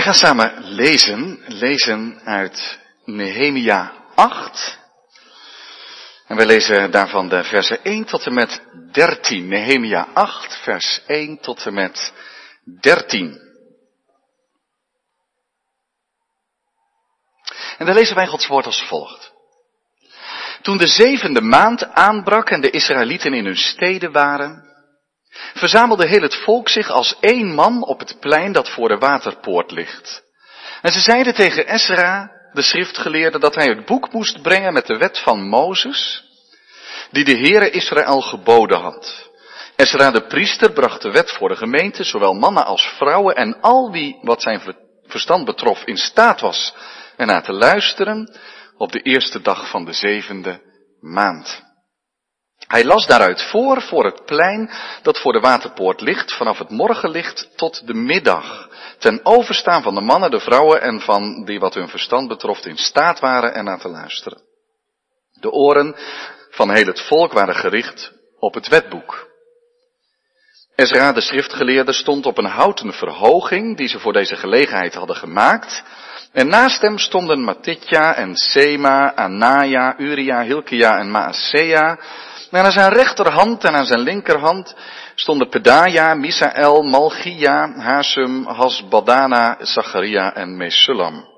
Wij gaan samen lezen, lezen uit Nehemia 8. En wij lezen daarvan de versen 1 tot en met 13. Nehemia 8, vers 1 tot en met 13. En dan lezen wij Gods woord als volgt. Toen de zevende maand aanbrak en de Israëlieten in hun steden waren, verzamelde heel het volk zich als één man op het plein dat voor de waterpoort ligt. En ze zeiden tegen Esra, de schriftgeleerde, dat hij het boek moest brengen met de wet van Mozes, die de Heere Israël geboden had. Esra de priester bracht de wet voor de gemeente, zowel mannen als vrouwen en al wie wat zijn verstand betrof in staat was en naar te luisteren op de eerste dag van de zevende maand. Hij las daaruit voor, voor het plein dat voor de waterpoort ligt, vanaf het morgenlicht tot de middag. Ten overstaan van de mannen, de vrouwen en van die wat hun verstand betrof in staat waren en naar te luisteren. De oren van heel het volk waren gericht op het wetboek. Ezra, de schriftgeleerde, stond op een houten verhoging die ze voor deze gelegenheid hadden gemaakt. En naast hem stonden Matitja en Sema, Anaya, Uria, Hilkia en Maasea. En aan zijn rechterhand en aan zijn linkerhand stonden Pedaja, Misael, Malchia, Hasum, Hasbadana, Zacharia en Mesulam.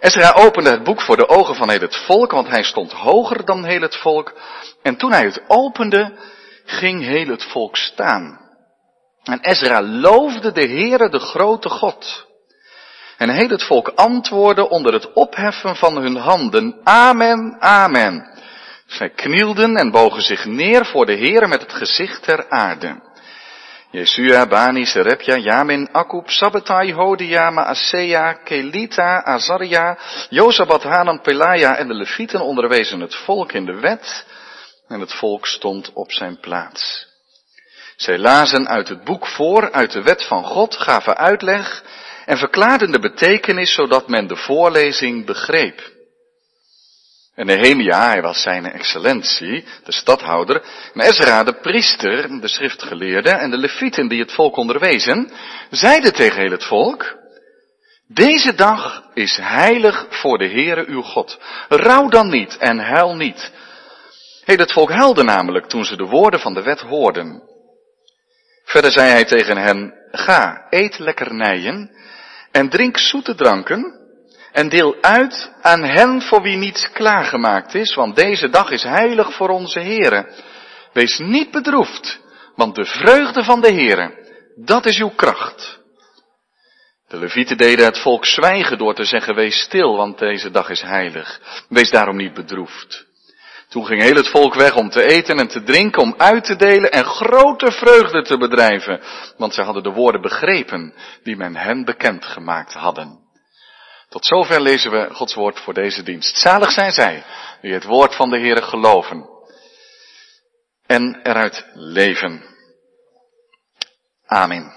Ezra opende het boek voor de ogen van heel het volk, want hij stond hoger dan heel het volk. En toen hij het opende, ging heel het volk staan. En Ezra loofde de Heere, de grote God. En heel het volk antwoordde onder het opheffen van hun handen, Amen, Amen. Zij knielden en bogen zich neer voor de Heere met het gezicht ter aarde. Jesua, Bani, Serepja, Jamin, Akub, Sabbatai, Hodia, Maasea, Kelita, Azaria, Jozabat, Hanan, Pelaya en de Levieten onderwezen het volk in de wet en het volk stond op zijn plaats. Zij lazen uit het boek voor, uit de wet van God, gaven uitleg en verklaarden de betekenis zodat men de voorlezing begreep. En Nehemia, hij was zijn excellentie, de stadhouder, en Ezra, de priester, de schriftgeleerde, en de levieten die het volk onderwezen, zeiden tegen heel het volk, deze dag is heilig voor de Heere uw God. Rouw dan niet en huil niet. Heel het volk huilde namelijk toen ze de woorden van de wet hoorden. Verder zei hij tegen hen, ga, eet lekkernijen en drink zoete dranken en deel uit aan hen voor wie niets klaargemaakt is, want deze dag is heilig voor onze Here. Wees niet bedroefd, want de vreugde van de Here, dat is uw kracht. De levieten deden het volk zwijgen door te zeggen, wees stil, want deze dag is heilig. Wees daarom niet bedroefd. Toen ging heel het volk weg om te eten en te drinken, om uit te delen en grote vreugde te bedrijven, want ze hadden de woorden begrepen die men hen bekend gemaakt hadden. Tot zover lezen we Gods woord voor deze dienst. Zalig zijn zij die het woord van de Heere geloven en eruit leven. Amen.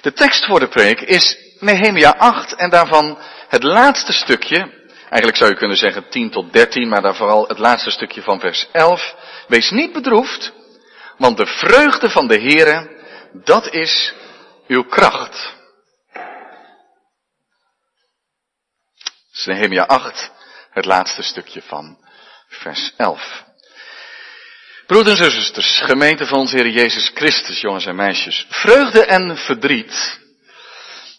De tekst voor de preek is Nehemia 8 en daarvan het laatste stukje, eigenlijk zou je kunnen zeggen 10 tot 13, maar daar vooral het laatste stukje van vers 11. Wees niet bedroefd, want de vreugde van de Heere, dat is uw kracht. Is Nehemia 8, het laatste stukje van vers 11. Broeders en zusters, gemeente van onze Heer Jezus Christus, jongens en meisjes. Vreugde en verdriet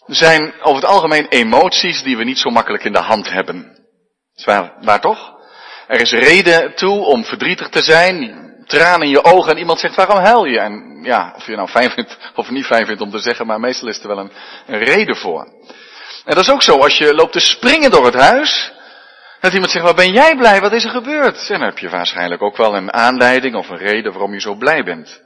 zijn over het algemeen emoties die we niet zo makkelijk in de hand hebben. Waar, waar toch? Er is reden toe om verdrietig te zijn, tranen in je ogen en iemand zegt waarom huil je? En ja, of je nou fijn vindt of niet fijn vindt om te zeggen, maar meestal is er wel een reden voor. En dat is ook zo, als je loopt te springen door het huis, dat iemand zegt, wat ben jij blij, wat is er gebeurd? En dan heb je waarschijnlijk ook wel een aanleiding of een reden waarom je zo blij bent.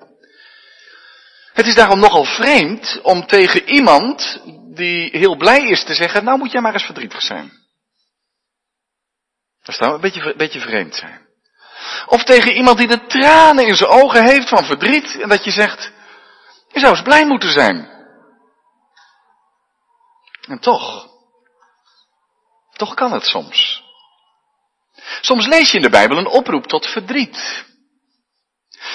Het is daarom nogal vreemd om tegen iemand die heel blij is te zeggen, nou moet jij maar eens verdrietig zijn. Dat zou een beetje, een beetje vreemd zijn. Of tegen iemand die de tranen in zijn ogen heeft van verdriet en dat je zegt, je zou eens blij moeten zijn. En toch, toch kan het soms. Soms lees je in de Bijbel een oproep tot verdriet.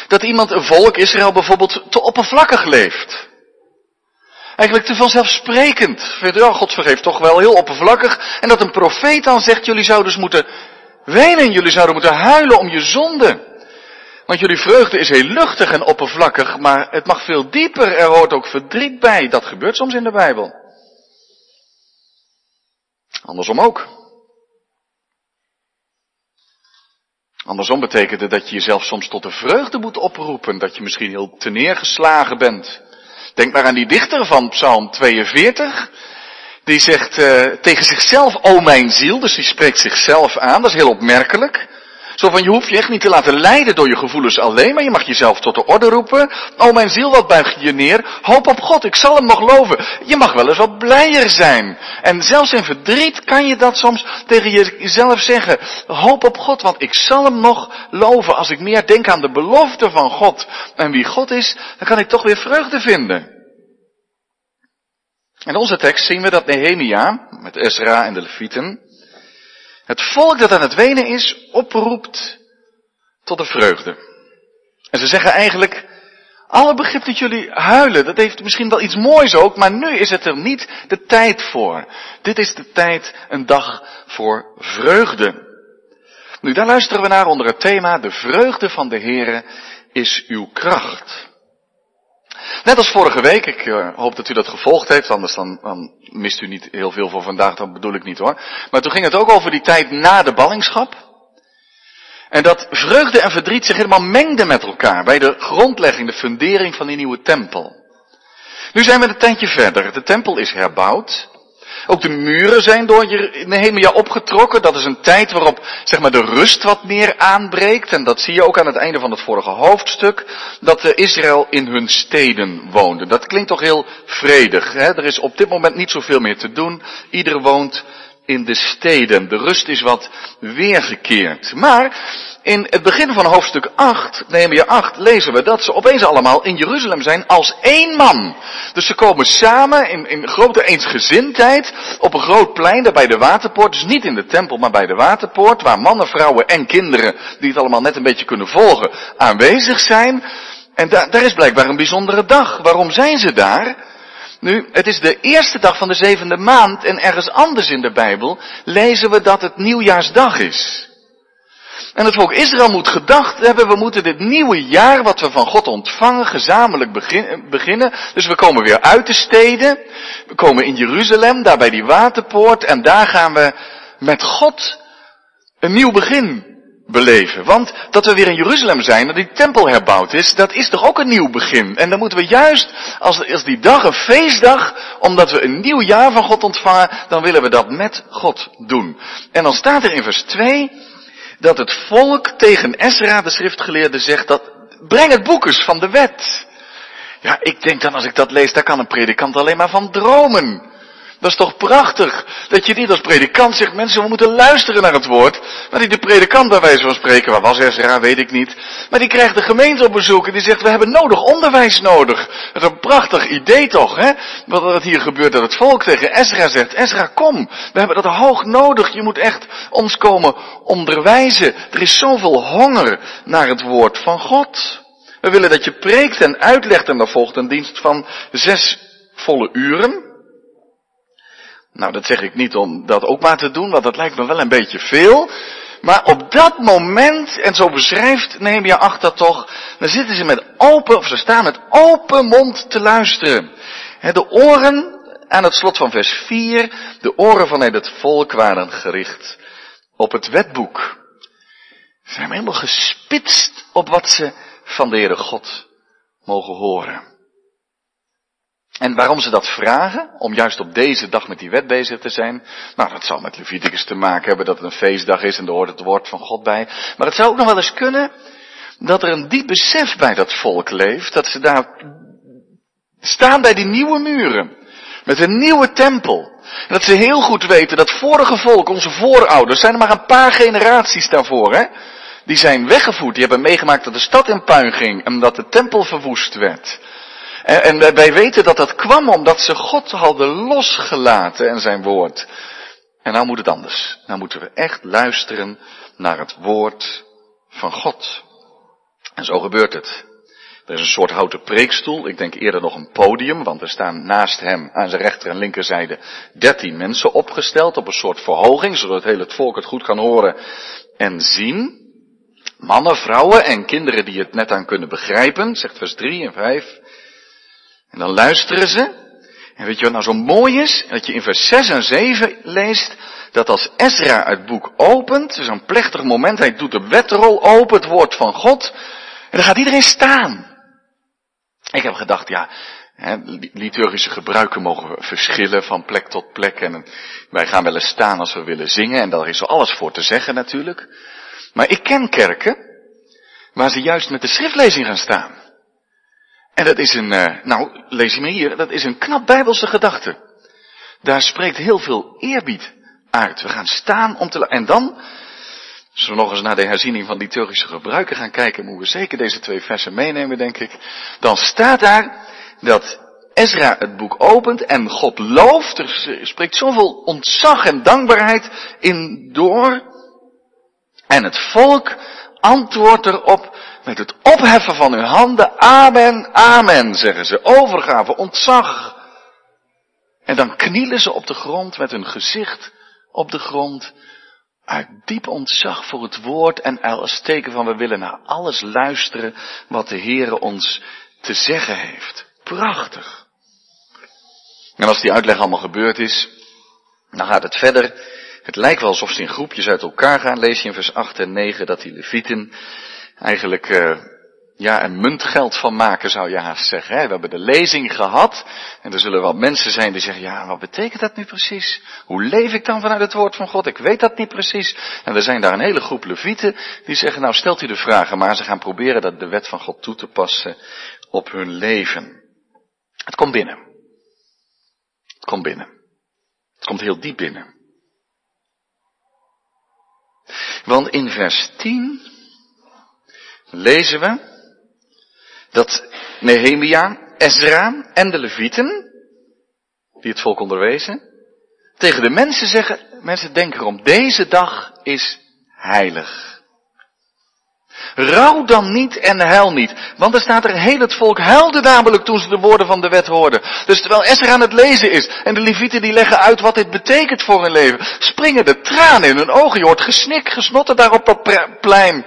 Dat iemand, een volk, Israël bijvoorbeeld, te oppervlakkig leeft. Eigenlijk te vanzelfsprekend. Oh, God vergeeft toch wel heel oppervlakkig. En dat een profeet dan zegt, jullie zouden dus moeten wenen, jullie zouden moeten huilen om je zonde. Want jullie vreugde is heel luchtig en oppervlakkig, maar het mag veel dieper. Er hoort ook verdriet bij. Dat gebeurt soms in de Bijbel. Andersom ook. Andersom betekent dat je jezelf soms tot de vreugde moet oproepen. Dat je misschien heel teneergeslagen bent. Denk maar aan die dichter van Psalm 42. Die zegt uh, tegen zichzelf, o mijn ziel, dus die spreekt zichzelf aan, dat is heel opmerkelijk. Zo van, je hoeft je echt niet te laten leiden door je gevoelens alleen, maar je mag jezelf tot de orde roepen. O mijn ziel, wat buig je je neer? Hoop op God, ik zal hem nog loven. Je mag wel eens wat blijer zijn. En zelfs in verdriet kan je dat soms tegen jezelf zeggen. Hoop op God, want ik zal hem nog loven. Als ik meer denk aan de belofte van God en wie God is, dan kan ik toch weer vreugde vinden. In onze tekst zien we dat Nehemia, met Ezra en de Levieten, het volk dat aan het wenen is, oproept tot de vreugde. En ze zeggen eigenlijk, alle begrip dat jullie huilen, dat heeft misschien wel iets moois ook, maar nu is het er niet de tijd voor. Dit is de tijd, een dag voor vreugde. Nu, daar luisteren we naar onder het thema, de vreugde van de Heere is uw kracht. Net als vorige week, ik uh, hoop dat u dat gevolgd heeft, anders dan, dan, mist u niet heel veel voor vandaag, dat bedoel ik niet hoor. Maar toen ging het ook over die tijd na de ballingschap. En dat vreugde en verdriet zich helemaal mengden met elkaar bij de grondlegging, de fundering van die nieuwe tempel. Nu zijn we een tandje verder. De tempel is herbouwd. Ook de muren zijn door Nehemia opgetrokken. Dat is een tijd waarop zeg maar, de rust wat meer aanbreekt. En dat zie je ook aan het einde van het vorige hoofdstuk. Dat de Israël in hun steden woonde. Dat klinkt toch heel vredig. Hè? Er is op dit moment niet zoveel meer te doen. Ieder woont in de steden. De rust is wat weergekeerd. Maar in het begin van hoofdstuk 8, je 8, lezen we dat ze opeens allemaal in Jeruzalem zijn als één man. Dus ze komen samen in, in grote eensgezindheid op een groot plein daar bij de waterpoort. Dus niet in de tempel, maar bij de waterpoort, waar mannen, vrouwen en kinderen, die het allemaal net een beetje kunnen volgen, aanwezig zijn. En daar is blijkbaar een bijzondere dag. Waarom zijn ze daar? Nu, het is de eerste dag van de zevende maand en ergens anders in de Bijbel lezen we dat het nieuwjaarsdag is. En het volk Israël moet gedacht hebben, we moeten dit nieuwe jaar wat we van God ontvangen, gezamenlijk beginnen. Dus we komen weer uit de steden, we komen in Jeruzalem, daar bij die waterpoort, en daar gaan we met God een nieuw begin beleven. Want dat we weer in Jeruzalem zijn, dat die tempel herbouwd is, dat is toch ook een nieuw begin. En dan moeten we juist, als, als die dag een feestdag, omdat we een nieuw jaar van God ontvangen, dan willen we dat met God doen. En dan staat er in vers 2, dat het volk tegen Ezra, de schriftgeleerde, zegt dat, breng het boek eens van de wet. Ja, ik denk dan als ik dat lees, daar kan een predikant alleen maar van dromen. Dat is toch prachtig? Dat je niet als predikant zegt, mensen, we moeten luisteren naar het woord. Maar die de predikant bij wijze van spreken, waar was Ezra, weet ik niet. Maar die krijgt de gemeente op bezoek en die zegt, we hebben nodig onderwijs nodig. Dat is een prachtig idee toch, hè? Wat er hier gebeurt, dat het volk tegen Ezra zegt, Ezra kom, we hebben dat hoog nodig. Je moet echt ons komen onderwijzen. Er is zoveel honger naar het woord van God. We willen dat je preekt en uitlegt en dan volgt een dienst van zes volle uren. Nou, dat zeg ik niet om dat ook maar te doen, want dat lijkt me wel een beetje veel. Maar op dat moment, en zo beschrijft Nehemia 8 dat toch, dan zitten ze met open, of ze staan met open mond te luisteren. de oren, aan het slot van vers 4, de oren van het volk waren gericht op het wetboek. Ze zijn helemaal gespitst op wat ze van de Heere God mogen horen. En waarom ze dat vragen, om juist op deze dag met die wet bezig te zijn, nou dat zal met Leviticus te maken hebben dat het een feestdag is en er hoort het woord van God bij. Maar het zou ook nog wel eens kunnen dat er een diep besef bij dat volk leeft, dat ze daar staan bij die nieuwe muren, met een nieuwe tempel. En dat ze heel goed weten dat vorige volk, onze voorouders, zijn er maar een paar generaties daarvoor, hè? Die zijn weggevoerd, die hebben meegemaakt dat de stad in puin ging en dat de tempel verwoest werd. En, wij weten dat dat kwam omdat ze God hadden losgelaten en zijn woord. En nou moet het anders. Nou moeten we echt luisteren naar het woord van God. En zo gebeurt het. Er is een soort houten preekstoel, ik denk eerder nog een podium, want er staan naast hem aan zijn rechter en linkerzijde dertien mensen opgesteld op een soort verhoging, zodat het hele volk het goed kan horen en zien. Mannen, vrouwen en kinderen die het net aan kunnen begrijpen, zegt vers 3 en 5. En dan luisteren ze. En weet je wat nou zo mooi is? Dat je in vers 6 en 7 leest dat als Ezra het boek opent, het is een plechtig moment, hij doet de wetrol open, het woord van God, en dan gaat iedereen staan. Ik heb gedacht, ja, liturgische gebruiken mogen verschillen van plek tot plek. En wij gaan wel eens staan als we willen zingen. En daar is er alles voor te zeggen natuurlijk. Maar ik ken kerken waar ze juist met de schriftlezing gaan staan. En dat is een, uh, nou, lees je me hier, dat is een knap bijbelse gedachte. Daar spreekt heel veel eerbied uit. We gaan staan om te, en dan, als we nog eens naar de herziening van liturgische gebruiken gaan kijken, moeten we zeker deze twee versen meenemen, denk ik. Dan staat daar dat Ezra het boek opent en God looft. Er spreekt zoveel ontzag en dankbaarheid in door. En het volk antwoordt erop met het opheffen van hun handen. Amen, amen, zeggen ze. Overgave, ontzag. En dan knielen ze op de grond met hun gezicht op de grond. Uit diep ontzag voor het woord en als teken van we willen naar alles luisteren wat de Heere ons te zeggen heeft. Prachtig. En als die uitleg allemaal gebeurd is, dan gaat het verder. Het lijkt wel alsof ze in groepjes uit elkaar gaan. Lees je in vers 8 en 9 dat die levieten eigenlijk uh, ja, een muntgeld van maken, zou je haast zeggen. Hè? We hebben de lezing gehad. En er zullen wel mensen zijn die zeggen, ja, wat betekent dat nu precies? Hoe leef ik dan vanuit het woord van God? Ik weet dat niet precies. En er zijn daar een hele groep levieten die zeggen, nou stelt u de vragen, maar ze gaan proberen dat de wet van God toe te passen op hun leven. Het komt binnen. Het komt binnen. Het komt heel diep binnen. Want in vers 10 lezen we dat Nehemia, Ezra en de Levieten, die het volk onderwezen, tegen de mensen zeggen, mensen denken erom, deze dag is heilig. Rouw dan niet en huil niet. Want er staat er heel het volk huilde namelijk toen ze de woorden van de wet hoorden. Dus terwijl Esther aan het lezen is en de levieten die leggen uit wat dit betekent voor hun leven, springen de tranen in hun ogen. Je hoort gesnik, gesnotten daar op dat plein.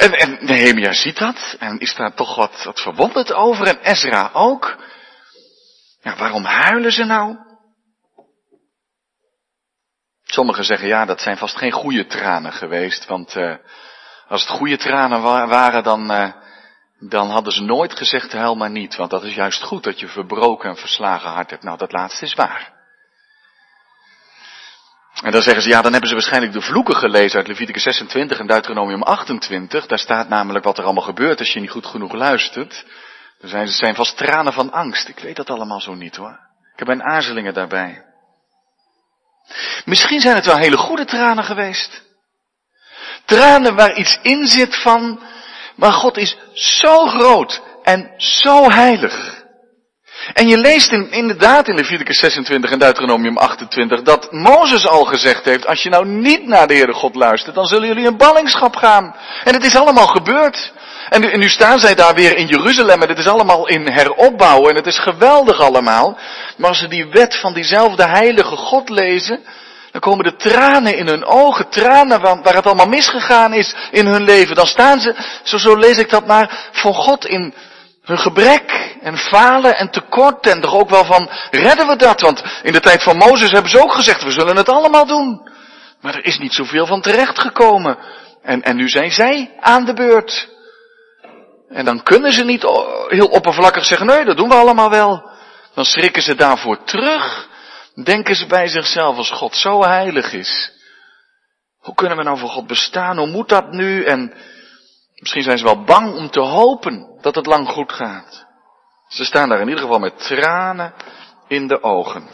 En, Nehemia ziet dat en is daar toch wat, wat verwonderd over en Ezra ook. Ja, waarom huilen ze nou? Sommigen zeggen ja, dat zijn vast geen goede tranen geweest, want uh, als het goede tranen waren, dan, uh, dan hadden ze nooit gezegd huil maar niet, want dat is juist goed dat je verbroken en verslagen hart hebt. Nou, dat laatste is waar. En dan zeggen ze, ja, dan hebben ze waarschijnlijk de vloeken gelezen uit Leviticus 26 en Deuteronomium 28. Daar staat namelijk wat er allemaal gebeurt als je niet goed genoeg luistert. Er zijn, zijn vast tranen van angst. Ik weet dat allemaal zo niet hoor. Ik heb mijn aarzelingen daarbij. Misschien zijn het wel hele goede tranen geweest. Tranen waar iets in zit van, maar God is zo groot en zo heilig. En je leest in, inderdaad in Leviticus 26 en Deuteronomium 28 dat Mozes al gezegd heeft, als je nou niet naar de Heere God luistert, dan zullen jullie in ballingschap gaan. En het is allemaal gebeurd. En, en nu staan zij daar weer in Jeruzalem en het is allemaal in heropbouw en het is geweldig allemaal. Maar als ze die wet van diezelfde heilige God lezen, dan komen de tranen in hun ogen, tranen waar het allemaal misgegaan is in hun leven. Dan staan ze, zo, zo lees ik dat maar, voor God in hun gebrek en falen en tekort en toch ook wel van, redden we dat? Want in de tijd van Mozes hebben ze ook gezegd, we zullen het allemaal doen. Maar er is niet zoveel van terechtgekomen. En, en nu zijn zij aan de beurt. En dan kunnen ze niet heel oppervlakkig zeggen, nee, dat doen we allemaal wel. Dan schrikken ze daarvoor terug. Denken ze bij zichzelf, als God zo heilig is. Hoe kunnen we nou voor God bestaan? Hoe moet dat nu? En misschien zijn ze wel bang om te hopen dat het lang goed gaat. Ze staan daar in ieder geval met tranen in de ogen.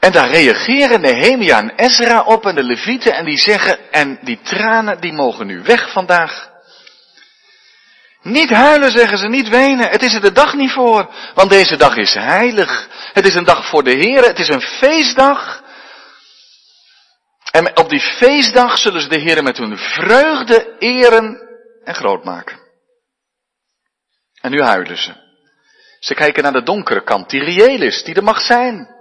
En daar reageren Nehemia en Ezra op en de levieten en die zeggen, en die tranen die mogen nu weg vandaag. Niet huilen, zeggen ze, niet wenen. Het is er de dag niet voor. Want deze dag is heilig. Het is een dag voor de Heer. Het is een feestdag. En op die feestdag zullen ze de Heer met hun vreugde eren en groot maken. En nu huilen ze. Ze kijken naar de donkere kant, die reëel is, die er mag zijn.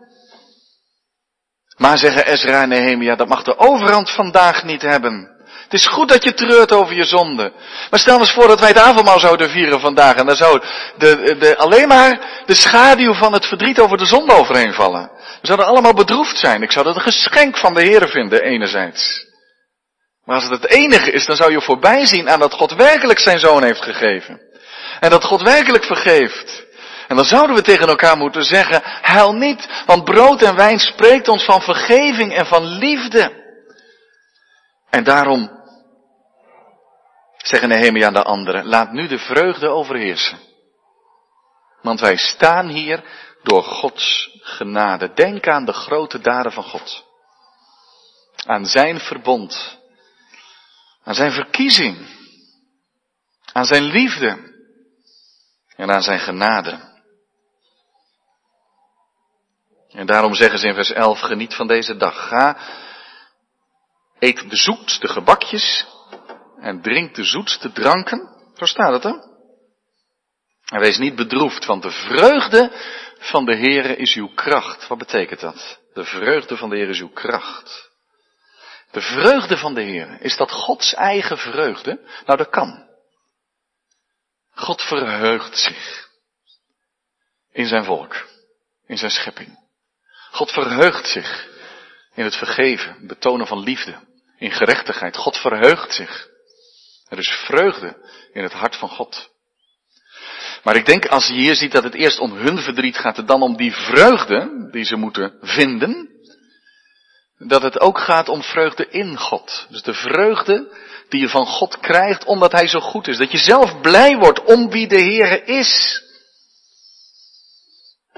Maar zeggen Ezra en Nehemia, dat mag de overhand vandaag niet hebben. Het is goed dat je treurt over je zonde. Maar stel eens voor dat wij het avondmaal zouden vieren vandaag. En dan zou de, de, alleen maar de schaduw van het verdriet over de zonde overheen vallen. We zouden allemaal bedroefd zijn. Ik zou dat een geschenk van de Heer vinden, enerzijds. Maar als het het enige is, dan zou je voorbij zien aan dat God werkelijk zijn zoon heeft gegeven. En dat God werkelijk vergeeft. En dan zouden we tegen elkaar moeten zeggen, huil niet, want brood en wijn spreekt ons van vergeving en van liefde. En daarom zeggen Nehemia aan de anderen, laat nu de vreugde overheersen. Want wij staan hier door Gods genade. Denk aan de grote daden van God. Aan zijn verbond. Aan zijn verkiezing. Aan zijn liefde. En aan zijn genade. En daarom zeggen ze in vers 11, geniet van deze dag. Ga, eet de zoetste gebakjes en drink de zoetste dranken. Zo staat het hè? En wees niet bedroefd, want de vreugde van de Heere is uw kracht. Wat betekent dat? De vreugde van de Heer is uw kracht. De vreugde van de Heer, is dat Gods eigen vreugde? Nou, dat kan. God verheugt zich in zijn volk, in zijn schepping. God verheugt zich in het vergeven, betonen van liefde, in gerechtigheid. God verheugt zich. Er is vreugde in het hart van God. Maar ik denk als je hier ziet dat het eerst om hun verdriet gaat en dan om die vreugde die ze moeten vinden, dat het ook gaat om vreugde in God. Dus de vreugde die je van God krijgt omdat Hij zo goed is. Dat je zelf blij wordt om wie de Heer is.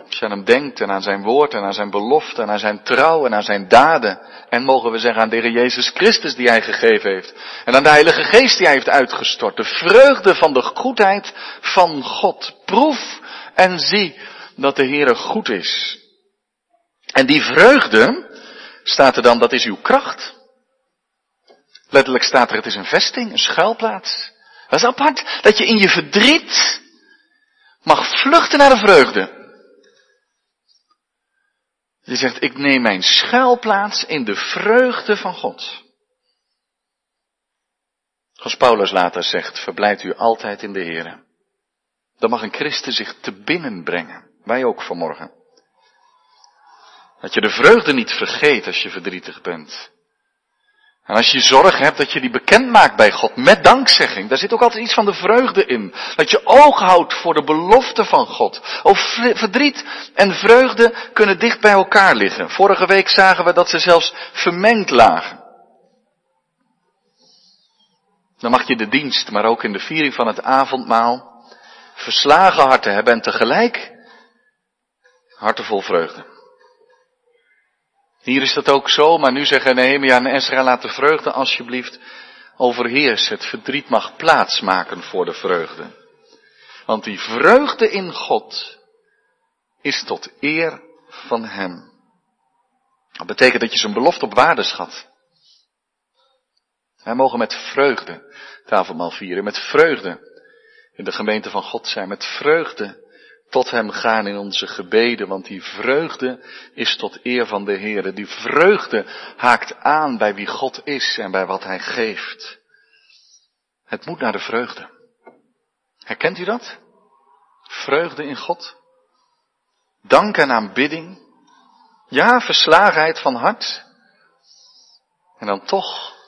Als je aan hem denkt en aan zijn woord en aan zijn belofte en aan zijn trouw en aan zijn daden. En mogen we zeggen aan de Heer Jezus Christus die hij gegeven heeft. En aan de Heilige Geest die hij heeft uitgestort. De vreugde van de goedheid van God. Proef en zie dat de Heer goed is. En die vreugde, staat er dan, dat is uw kracht. Letterlijk staat er, het is een vesting, een schuilplaats. Dat is apart, dat je in je verdriet mag vluchten naar de vreugde. Je zegt, ik neem mijn schuilplaats in de vreugde van God. Als Paulus later zegt, verblijft u altijd in de Heer. Dan mag een christen zich te binnen brengen. Wij ook vanmorgen. Dat je de vreugde niet vergeet als je verdrietig bent. En als je zorg hebt dat je die bekend maakt bij God met dankzegging, daar zit ook altijd iets van de vreugde in. Dat je oog houdt voor de belofte van God. Of verdriet en vreugde kunnen dicht bij elkaar liggen. Vorige week zagen we dat ze zelfs vermengd lagen. Dan mag je de dienst, maar ook in de viering van het avondmaal, verslagen harten hebben en tegelijk harten vol vreugde. Hier is dat ook zo, maar nu zeggen Nehemia en Ezra, laat de vreugde alsjeblieft overheersen. Het verdriet mag plaatsmaken voor de vreugde. Want die vreugde in God is tot eer van Hem. Dat betekent dat je zijn belofte op waarde schat. Wij mogen met vreugde tafelmaal vieren, met vreugde in de gemeente van God zijn, met vreugde tot Hem gaan in onze gebeden, want die vreugde is tot eer van de Heer. Die vreugde haakt aan bij wie God is en bij wat Hij geeft. Het moet naar de vreugde. Herkent u dat? Vreugde in God. Dank en aanbidding. Ja, verslagenheid van hart. En dan toch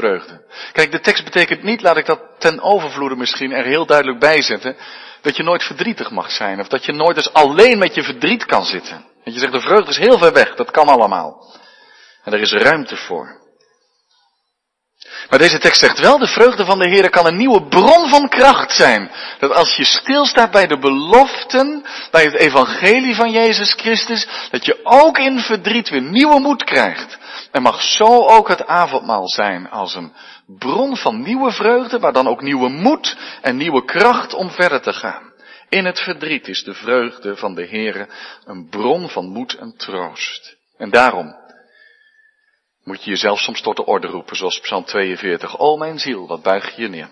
vreugde. Kijk, de tekst betekent niet, laat ik dat ten overvloede misschien er heel duidelijk bij zetten, dat je nooit verdrietig mag zijn. Of dat je nooit eens alleen met je verdriet kan zitten. Dat je zegt, de vreugde is heel ver weg, dat kan allemaal. En er is ruimte voor. Maar deze tekst zegt wel, de vreugde van de Heer kan een nieuwe bron van kracht zijn. Dat als je stilstaat bij de beloften, bij het evangelie van Jezus Christus, dat je ook in verdriet weer nieuwe moed krijgt. En mag zo ook het avondmaal zijn als een bron van nieuwe vreugde, maar dan ook nieuwe moed en nieuwe kracht om verder te gaan. In het verdriet is de vreugde van de Heere een bron van moed en troost. En daarom moet je jezelf soms tot de orde roepen, zoals Psalm 42. O mijn ziel, wat buig je je neer.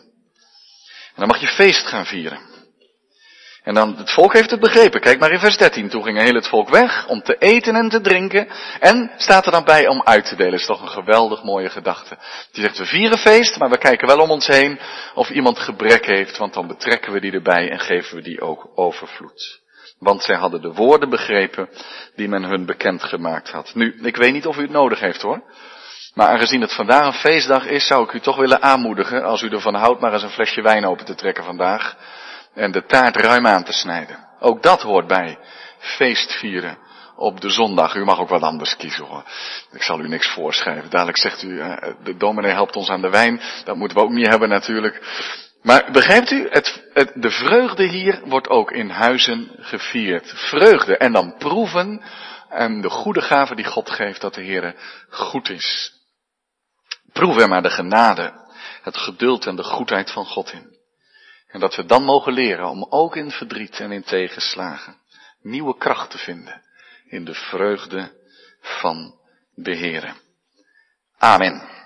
En dan mag je feest gaan vieren. En dan, het volk heeft het begrepen. Kijk maar in vers 13. Toen ging heel het volk weg om te eten en te drinken. En staat er dan bij om uit te delen. Dat is toch een geweldig mooie gedachte. Die zegt, we vieren feest, maar we kijken wel om ons heen of iemand gebrek heeft. Want dan betrekken we die erbij en geven we die ook overvloed. Want zij hadden de woorden begrepen die men hun bekend gemaakt had. Nu, ik weet niet of u het nodig heeft hoor. Maar aangezien het vandaag een feestdag is, zou ik u toch willen aanmoedigen, als u ervan houdt, maar eens een flesje wijn open te trekken vandaag. En de taart ruim aan te snijden. Ook dat hoort bij feestvieren op de zondag. U mag ook wat anders kiezen hoor. Ik zal u niks voorschrijven. Dadelijk zegt u, eh, de dominee helpt ons aan de wijn. Dat moeten we ook niet hebben natuurlijk. Maar begrijpt u, het, de vreugde hier wordt ook in huizen gevierd. Vreugde en dan proeven en de goede gave die God geeft dat de Heer goed is. Proef er maar de genade, het geduld en de goedheid van God in. En dat we dan mogen leren om ook in verdriet en in tegenslagen nieuwe kracht te vinden in de vreugde van de Heer. Amen.